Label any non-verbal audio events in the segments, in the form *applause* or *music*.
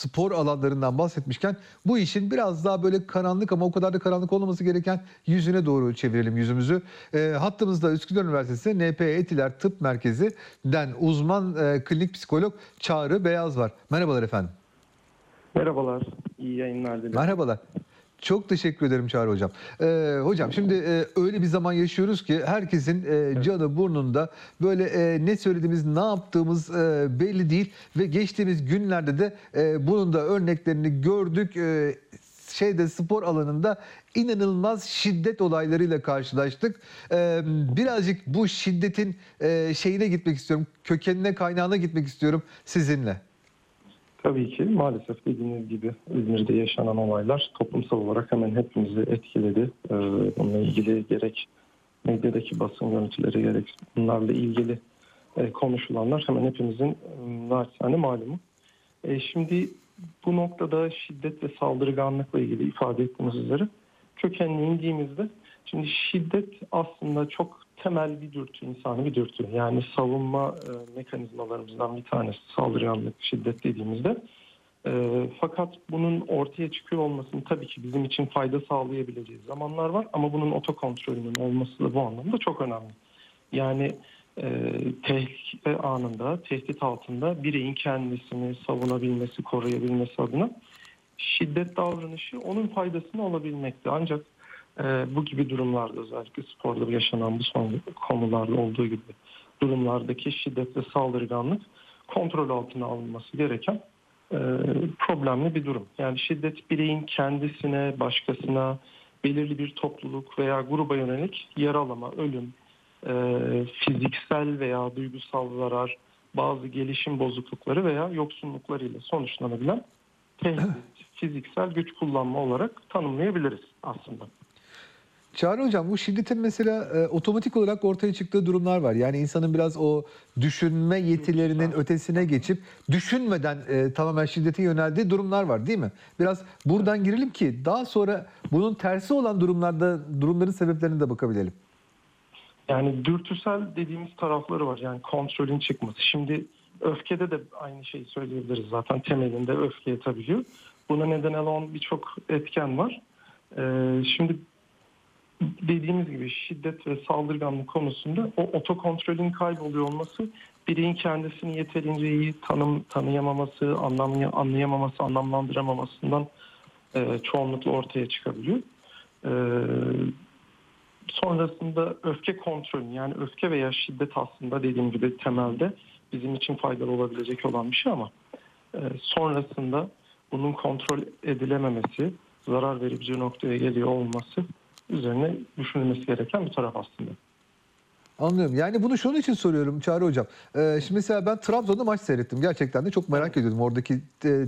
spor alanlarından bahsetmişken bu işin biraz daha böyle karanlık ama o kadar da karanlık olmaması gereken yüzüne doğru çevirelim yüzümüzü. E, hattımızda Üsküdar Üniversitesi NP Etiler Tıp Merkezi'den uzman e, klinik psikolog Çağrı Beyaz var. Merhabalar efendim. Merhabalar, iyi yayınlar dilerim. Merhabalar. Çok teşekkür ederim Çağrı Hocam. Ee, hocam şimdi e, öyle bir zaman yaşıyoruz ki herkesin e, canı burnunda böyle e, ne söylediğimiz ne yaptığımız e, belli değil ve geçtiğimiz günlerde de e, bunun da örneklerini gördük. E, şeyde spor alanında inanılmaz şiddet olaylarıyla karşılaştık. Ee, birazcık bu şiddetin e, şeyine gitmek istiyorum. Kökenine, kaynağına gitmek istiyorum sizinle. Tabii ki maalesef dediğiniz gibi İzmir'de yaşanan olaylar toplumsal olarak hemen hepimizi etkiledi. Ee, bununla ilgili gerek medyadaki basın görüntüleri gerek bunlarla ilgili e, konuşulanlar hemen hepimizin e, naçizane malumu. E, şimdi bu noktada şiddet ve saldırganlıkla ilgili ifade ettiğimiz üzere kökenine indiğimizde şimdi şiddet aslında çok temel bir dürtü, insani bir dürtü. Yani savunma e, mekanizmalarımızdan bir tanesi saldırganlık, şiddet dediğimizde. E, fakat bunun ortaya çıkıyor olmasının tabii ki bizim için fayda sağlayabileceği zamanlar var. Ama bunun otokontrolünün olması da bu anlamda çok önemli. Yani e, tehlike anında, tehdit altında bireyin kendisini savunabilmesi, koruyabilmesi adına şiddet davranışı onun faydasına olabilmekte. Ancak e, bu gibi durumlarda özellikle sporda yaşanan bu son konularda olduğu gibi durumlardaki şiddet ve saldırganlık kontrol altına alınması gereken e, problemli bir durum. Yani şiddet bireyin kendisine, başkasına, belirli bir topluluk veya gruba yönelik yaralama, ölüm, e, fiziksel veya duygusal zarar, bazı gelişim bozuklukları veya yoksunluklarıyla sonuçlanabilen tehdit, fiziksel güç kullanma olarak tanımlayabiliriz aslında. Çağrı Hocam bu şiddetin mesela e, otomatik olarak ortaya çıktığı durumlar var. Yani insanın biraz o düşünme yetilerinin ötesine geçip düşünmeden e, tamamen şiddete yöneldiği durumlar var değil mi? Biraz buradan girelim ki daha sonra bunun tersi olan durumlarda durumların sebeplerine de bakabilelim. Yani dürtüsel dediğimiz tarafları var. Yani kontrolün çıkması. Şimdi öfkede de aynı şeyi söyleyebiliriz zaten. Temelinde öfke yatabiliyor. Buna neden olan birçok etken var. Ee, şimdi dediğimiz gibi şiddet ve saldırganlık konusunda o otokontrolün kayboluyor olması bireyin kendisini yeterince iyi tanım tanıyamaması, anlamlay anlayamaması, anlamlandıramamasından e, çoğunlukla ortaya çıkabiliyor. E, sonrasında öfke kontrolü yani öfke veya şiddet aslında dediğim gibi temelde bizim için faydalı olabilecek olan bir şey ama e, sonrasında bunun kontrol edilememesi, zarar verici noktaya geliyor olması üzerine düşünülmesi gereken bir taraf aslında. Anlıyorum. Yani bunu şunun için soruyorum Çağrı Hocam. Ee, şimdi mesela ben Trabzon'da maç seyrettim. Gerçekten de çok merak ediyordum oradaki e,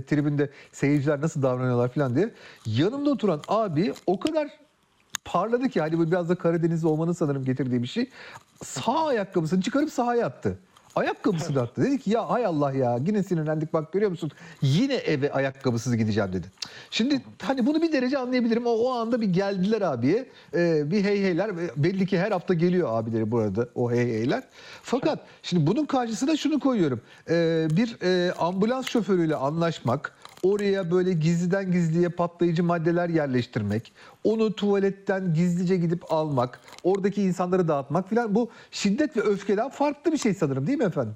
tribünde seyirciler nasıl davranıyorlar falan diye. Yanımda oturan abi o kadar parladı ki hani bu biraz da Karadenizli olmanın sanırım getirdiği bir şey. Sağ ayakkabısını çıkarıp sahaya attı. Ayakkabısını attı. Dedi ki ya hay Allah ya yine sinirlendik bak görüyor musun? Yine eve ayakkabısız gideceğim dedi. Şimdi hani bunu bir derece anlayabilirim. O, o anda bir geldiler abiye. Ee, bir hey heyler. Belli ki her hafta geliyor abileri burada o hey heyler. Fakat şimdi bunun karşısına şunu koyuyorum. Ee, bir e, ambulans şoförüyle anlaşmak, oraya böyle gizliden gizliye patlayıcı maddeler yerleştirmek, onu tuvaletten gizlice gidip almak, oradaki insanları dağıtmak filan bu şiddet ve öfkeden farklı bir şey sanırım değil mi efendim?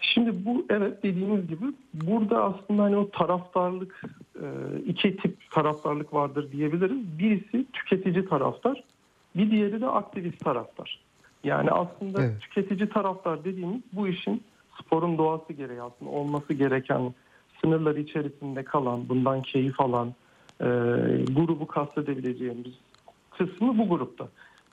Şimdi bu evet dediğiniz gibi burada aslında hani o taraftarlık e, iki tip taraftarlık vardır diyebiliriz. Birisi tüketici taraftar, bir diğeri de aktivist taraftar. Yani aslında Evet. tüketici taraftar dediğimiz bu işin sporun doğası gereği aslında olması gereken sınırları içerisinde kalan, bundan keyif alan e, grubu kastedebileceğimiz kısmı bu grupta.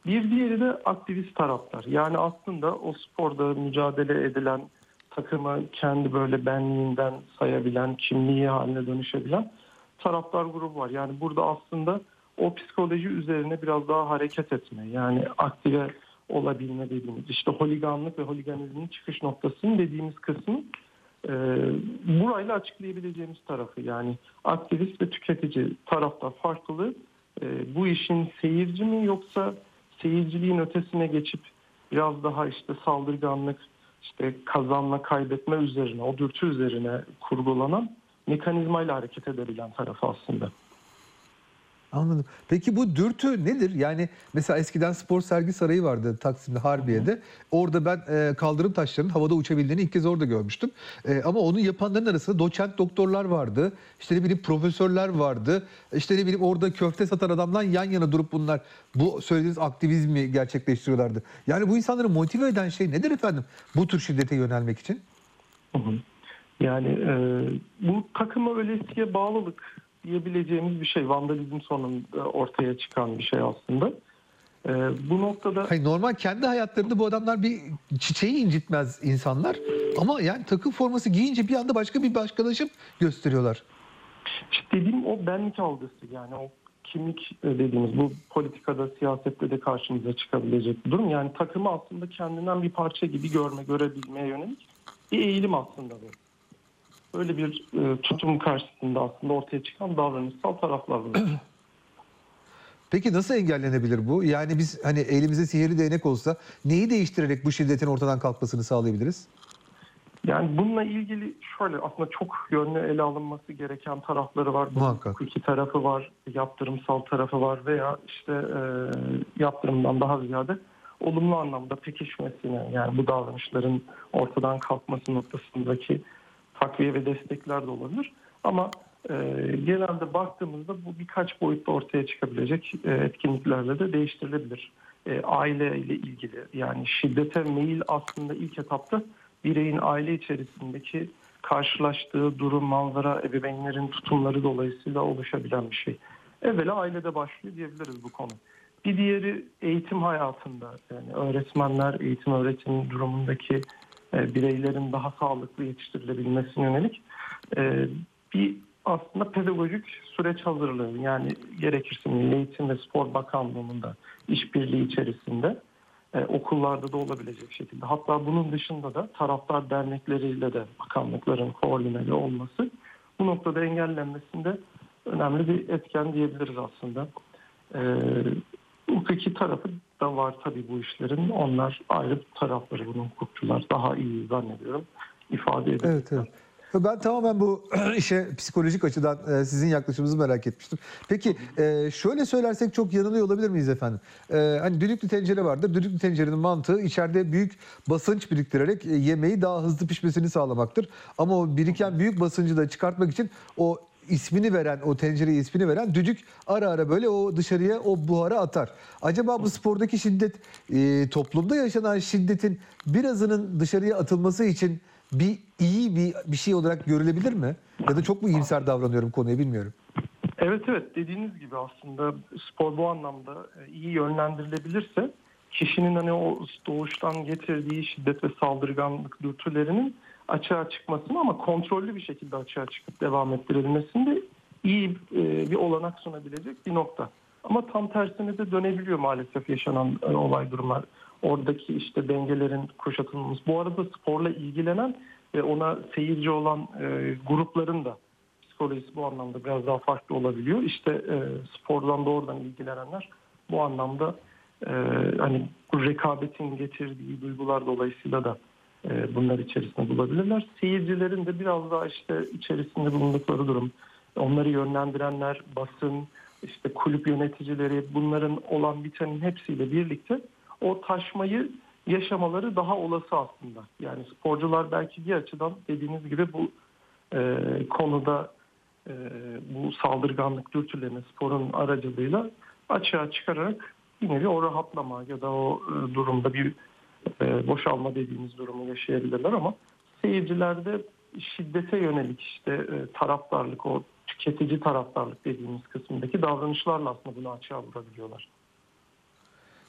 Bir diğeri de aktivist taraftar. Yani aslında o sporda mücadele edilen takımı kendi böyle benliğinden sayabilen, kimliği haline dönüşebilen taraftar grubu var. Yani burada aslında o psikoloji üzerine biraz daha hareket etme, yani aktive olabilme dediğimiz, işte holiganlık ve holiganizmin çıkış noktasının dediğimiz kısmı burayla açıklayabileceğimiz tarafı yani aktivist ve tüketici tarafta farklı e, bu işin seyirci mi yoksa seyirciliğin ötesine geçip biraz daha işte saldırganlık işte kazanma kaybetme üzerine o dürtü üzerine kurgulanan mekanizmayla hareket edebilen tarafı aslında. Anladım. Peki bu dürtü nedir? Yani mesela eskiden spor sergi sarayı vardı Taksim'de Harbiye'de. Orada ben e, kaldırım taşlarının havada uçabildiğini ilk kez orada görmüştüm. E, ama onu yapanların arasında doçent doktorlar vardı. İşte ne bileyim profesörler vardı. İşte ne bileyim orada köfte satan adamdan yan yana durup bunlar bu söylediğiniz aktivizmi gerçekleştiriyorlardı. Yani bu insanları motive eden şey nedir efendim? Bu tür şiddete yönelmek için? Hı hı. Yani e, bu takıma öylesiye bağlılık diyebileceğimiz bir şey. Vandalizm sonunda ortaya çıkan bir şey aslında. E, bu noktada Hayır, normal kendi hayatlarında bu adamlar bir çiçeği incitmez insanlar. Ama yani takım forması giyince bir anda başka bir başkalaşım gösteriyorlar. işte dediğim o benlik algısı yani o kimlik e, dediğimiz bu politikada siyasette de karşımıza çıkabilecek bir durum. Yani takımı aslında kendinden bir parça gibi görme, görebilmeye yönelik bir eğilim aslında bu. Öyle bir e, tutum karşısında aslında ortaya çıkan davranışsal taraflar bunlar. *clears throat* Peki nasıl engellenebilir bu? Yani biz hani elimizde sihirli değnek olsa neyi değiştirerek bu şiddetin ortadan kalkmasını sağlayabiliriz? Yani bununla ilgili şöyle aslında çok yönlü ele alınması gereken tarafları var. Muhakkak. hukuki tarafı var, yaptırımsal tarafı var veya işte e, yaptırımdan daha ziyade olumlu anlamda pekişmesine yani bu davranışların ortadan kalkması noktasındaki takviye ve destekler de olabilir. Ama e, genelde baktığımızda bu birkaç boyutta ortaya çıkabilecek e, etkinliklerle de değiştirilebilir. E, aile ile ilgili yani şiddete meyil aslında ilk etapta bireyin aile içerisindeki karşılaştığı durum, manzara, ebeveynlerin tutumları dolayısıyla oluşabilen bir şey. Evvela ailede başlıyor diyebiliriz bu konu. Bir diğeri eğitim hayatında yani öğretmenler, eğitim öğretim durumundaki bireylerin daha sağlıklı yetiştirilebilmesine yönelik e, bir aslında pedagojik süreç hazırlığı yani gerekirse Milli Eğitim ve Spor Bakanlığı'nın da işbirliği içerisinde e, okullarda da olabilecek şekilde. Hatta bunun dışında da taraftar dernekleriyle de bakanlıkların koordineli olması bu noktada engellenmesinde önemli bir etken diyebiliriz aslında. E, hukuki tarafı da var tabii bu işlerin. Onlar ayrı tarafları bunun hukukçular daha iyi zannediyorum ifade ediyor. Evet, evet. Ben tamamen bu *clears throat* işe psikolojik açıdan e, sizin yaklaşımınızı merak etmiştim. Peki e, şöyle söylersek çok yanılıyor olabilir miyiz efendim? E, Hani düdüklü tencere vardır. Düdüklü tencerenin mantığı içeride büyük basınç biriktirerek yemeği daha hızlı pişmesini sağlamaktır. Ama o biriken büyük basıncı da çıkartmak için o ismini veren, o tencereye ismini veren düdük ara ara böyle o dışarıya o buharı atar. Acaba bu spordaki şiddet e, toplumda yaşanan şiddetin birazının dışarıya atılması için bir iyi bir bir şey olarak görülebilir mi? Ya da çok mu iyimser davranıyorum konuya bilmiyorum. Evet evet dediğiniz gibi aslında spor bu anlamda e, iyi yönlendirilebilirse kişinin hani o doğuştan getirdiği şiddet ve saldırganlık dürtülerinin açığa çıkmasını ama kontrollü bir şekilde açığa çıkıp devam ettirilmesinde iyi e, bir olanak sunabilecek bir nokta. Ama tam tersine de dönebiliyor maalesef yaşanan e, olay durumlar. Oradaki işte dengelerin kuşatılması. Bu arada sporla ilgilenen ve ona seyirci olan e, grupların da psikolojisi bu anlamda biraz daha farklı olabiliyor. İşte spordan doğrudan ilgilenenler bu anlamda hani rekabetin getirdiği duygular dolayısıyla da bunlar içerisinde bulabilirler. Seyircilerin de biraz daha işte içerisinde bulundukları durum, onları yönlendirenler, basın, işte kulüp yöneticileri bunların olan bitenin hepsiyle birlikte o taşmayı yaşamaları daha olası aslında. Yani sporcular belki bir açıdan dediğiniz gibi bu e, konuda e, bu saldırganlık dürtülerini sporun aracılığıyla açığa çıkararak yine bir o rahatlama ya da o e, durumda bir e, boşalma dediğimiz durumu yaşayabilirler ama seyircilerde şiddete yönelik işte e, taraftarlık o tüketici taraftarlık dediğimiz kısımdaki davranışlarla aslında bunu açığa vurabiliyorlar.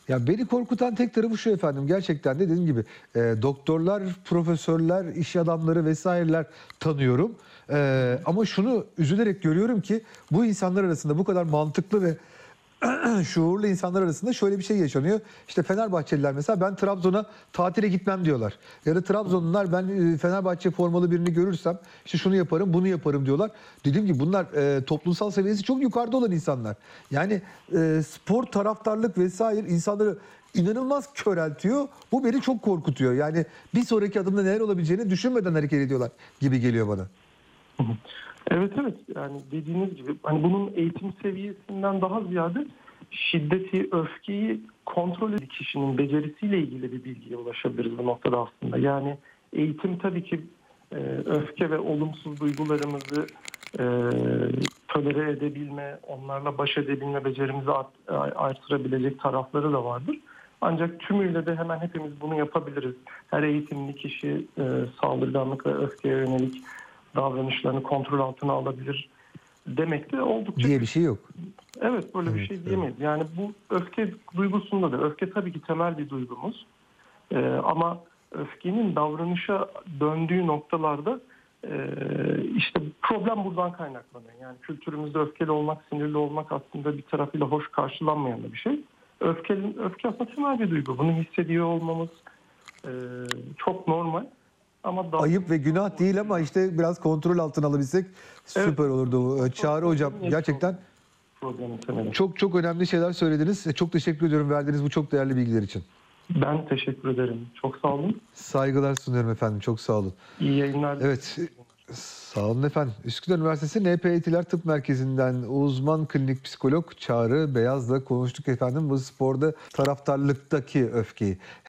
Ya beni korkutan tek tarafı şu efendim gerçekten de dediğim gibi e, doktorlar, profesörler, iş adamları vesaireler tanıyorum. E, ama şunu üzülerek görüyorum ki bu insanlar arasında bu kadar mantıklı ve *clears throat* şuurlu insanlar arasında şöyle bir şey yaşanıyor. İşte Fenerbahçeliler mesela ben Trabzon'a tatile gitmem diyorlar. Ya da Trabzonlular ben e, Fenerbahçe formalı birini görürsem işte şunu yaparım bunu yaparım diyorlar. Dediğim gibi bunlar e, toplumsal seviyesi çok yukarıda olan insanlar. Yani e, spor taraftarlık vesaire insanları inanılmaz köreltiyor. Bu beni çok korkutuyor. Yani bir sonraki adımda neler olabileceğini düşünmeden hareket ediyorlar gibi geliyor bana. Evet evet yani dediğiniz gibi hani bunun eğitim seviyesinden daha ziyade şiddeti, öfkeyi kontrol eden kişinin becerisiyle ilgili bir bilgiye ulaşabiliriz bu noktada aslında. Yani eğitim tabii ki e, öfke ve olumsuz duygularımızı e, tolere edebilme, onlarla baş edebilme becerimizi art- artırabilecek tarafları da vardır. Ancak tümüyle de hemen hepimiz bunu yapabiliriz. Her eğitimli kişi e, saldırganlık ve öfkeye yönelik davranışlarını kontrol altına alabilir demek de oldukça diye bir şey yok. Evet böyle bir Evet, şey evet. diyemeyiz. Yani bu öfke duygusunda da öfke tabii ki temel bir duygumuz. Ee, ama öfkenin davranışa döndüğü noktalarda e, işte problem buradan kaynaklanıyor. Yani kültürümüzde öfkeli olmak, sinirli olmak aslında bir tarafıyla hoş karşılanmayan da bir şey. Öfke, öfke aslında temel bir duygu. Bunu hissediyor olmamız e, çok normal. Ama daha- Ayıp ve günah değil ama işte biraz kontrol altına alabilsek süper olurdu. Ee, Çağrı hocam gerçekten çok çok önemli şeyler söylediniz. Ee, Çok teşekkür ediyorum verdiğiniz bu çok değerli bilgiler için. Ben teşekkür ederim. Çok sağ olun. Saygılar sunuyorum efendim. Çok sağ olun. İyi yayınlar. Evet. Sağ olun efendim. Üsküdar Üniversitesi NP Eğitiler Tıp Merkezi'nden uzman klinik psikolog Çağrı Beyaz'la konuştuk efendim. Bu sporda taraftarlıktaki öfkeyi.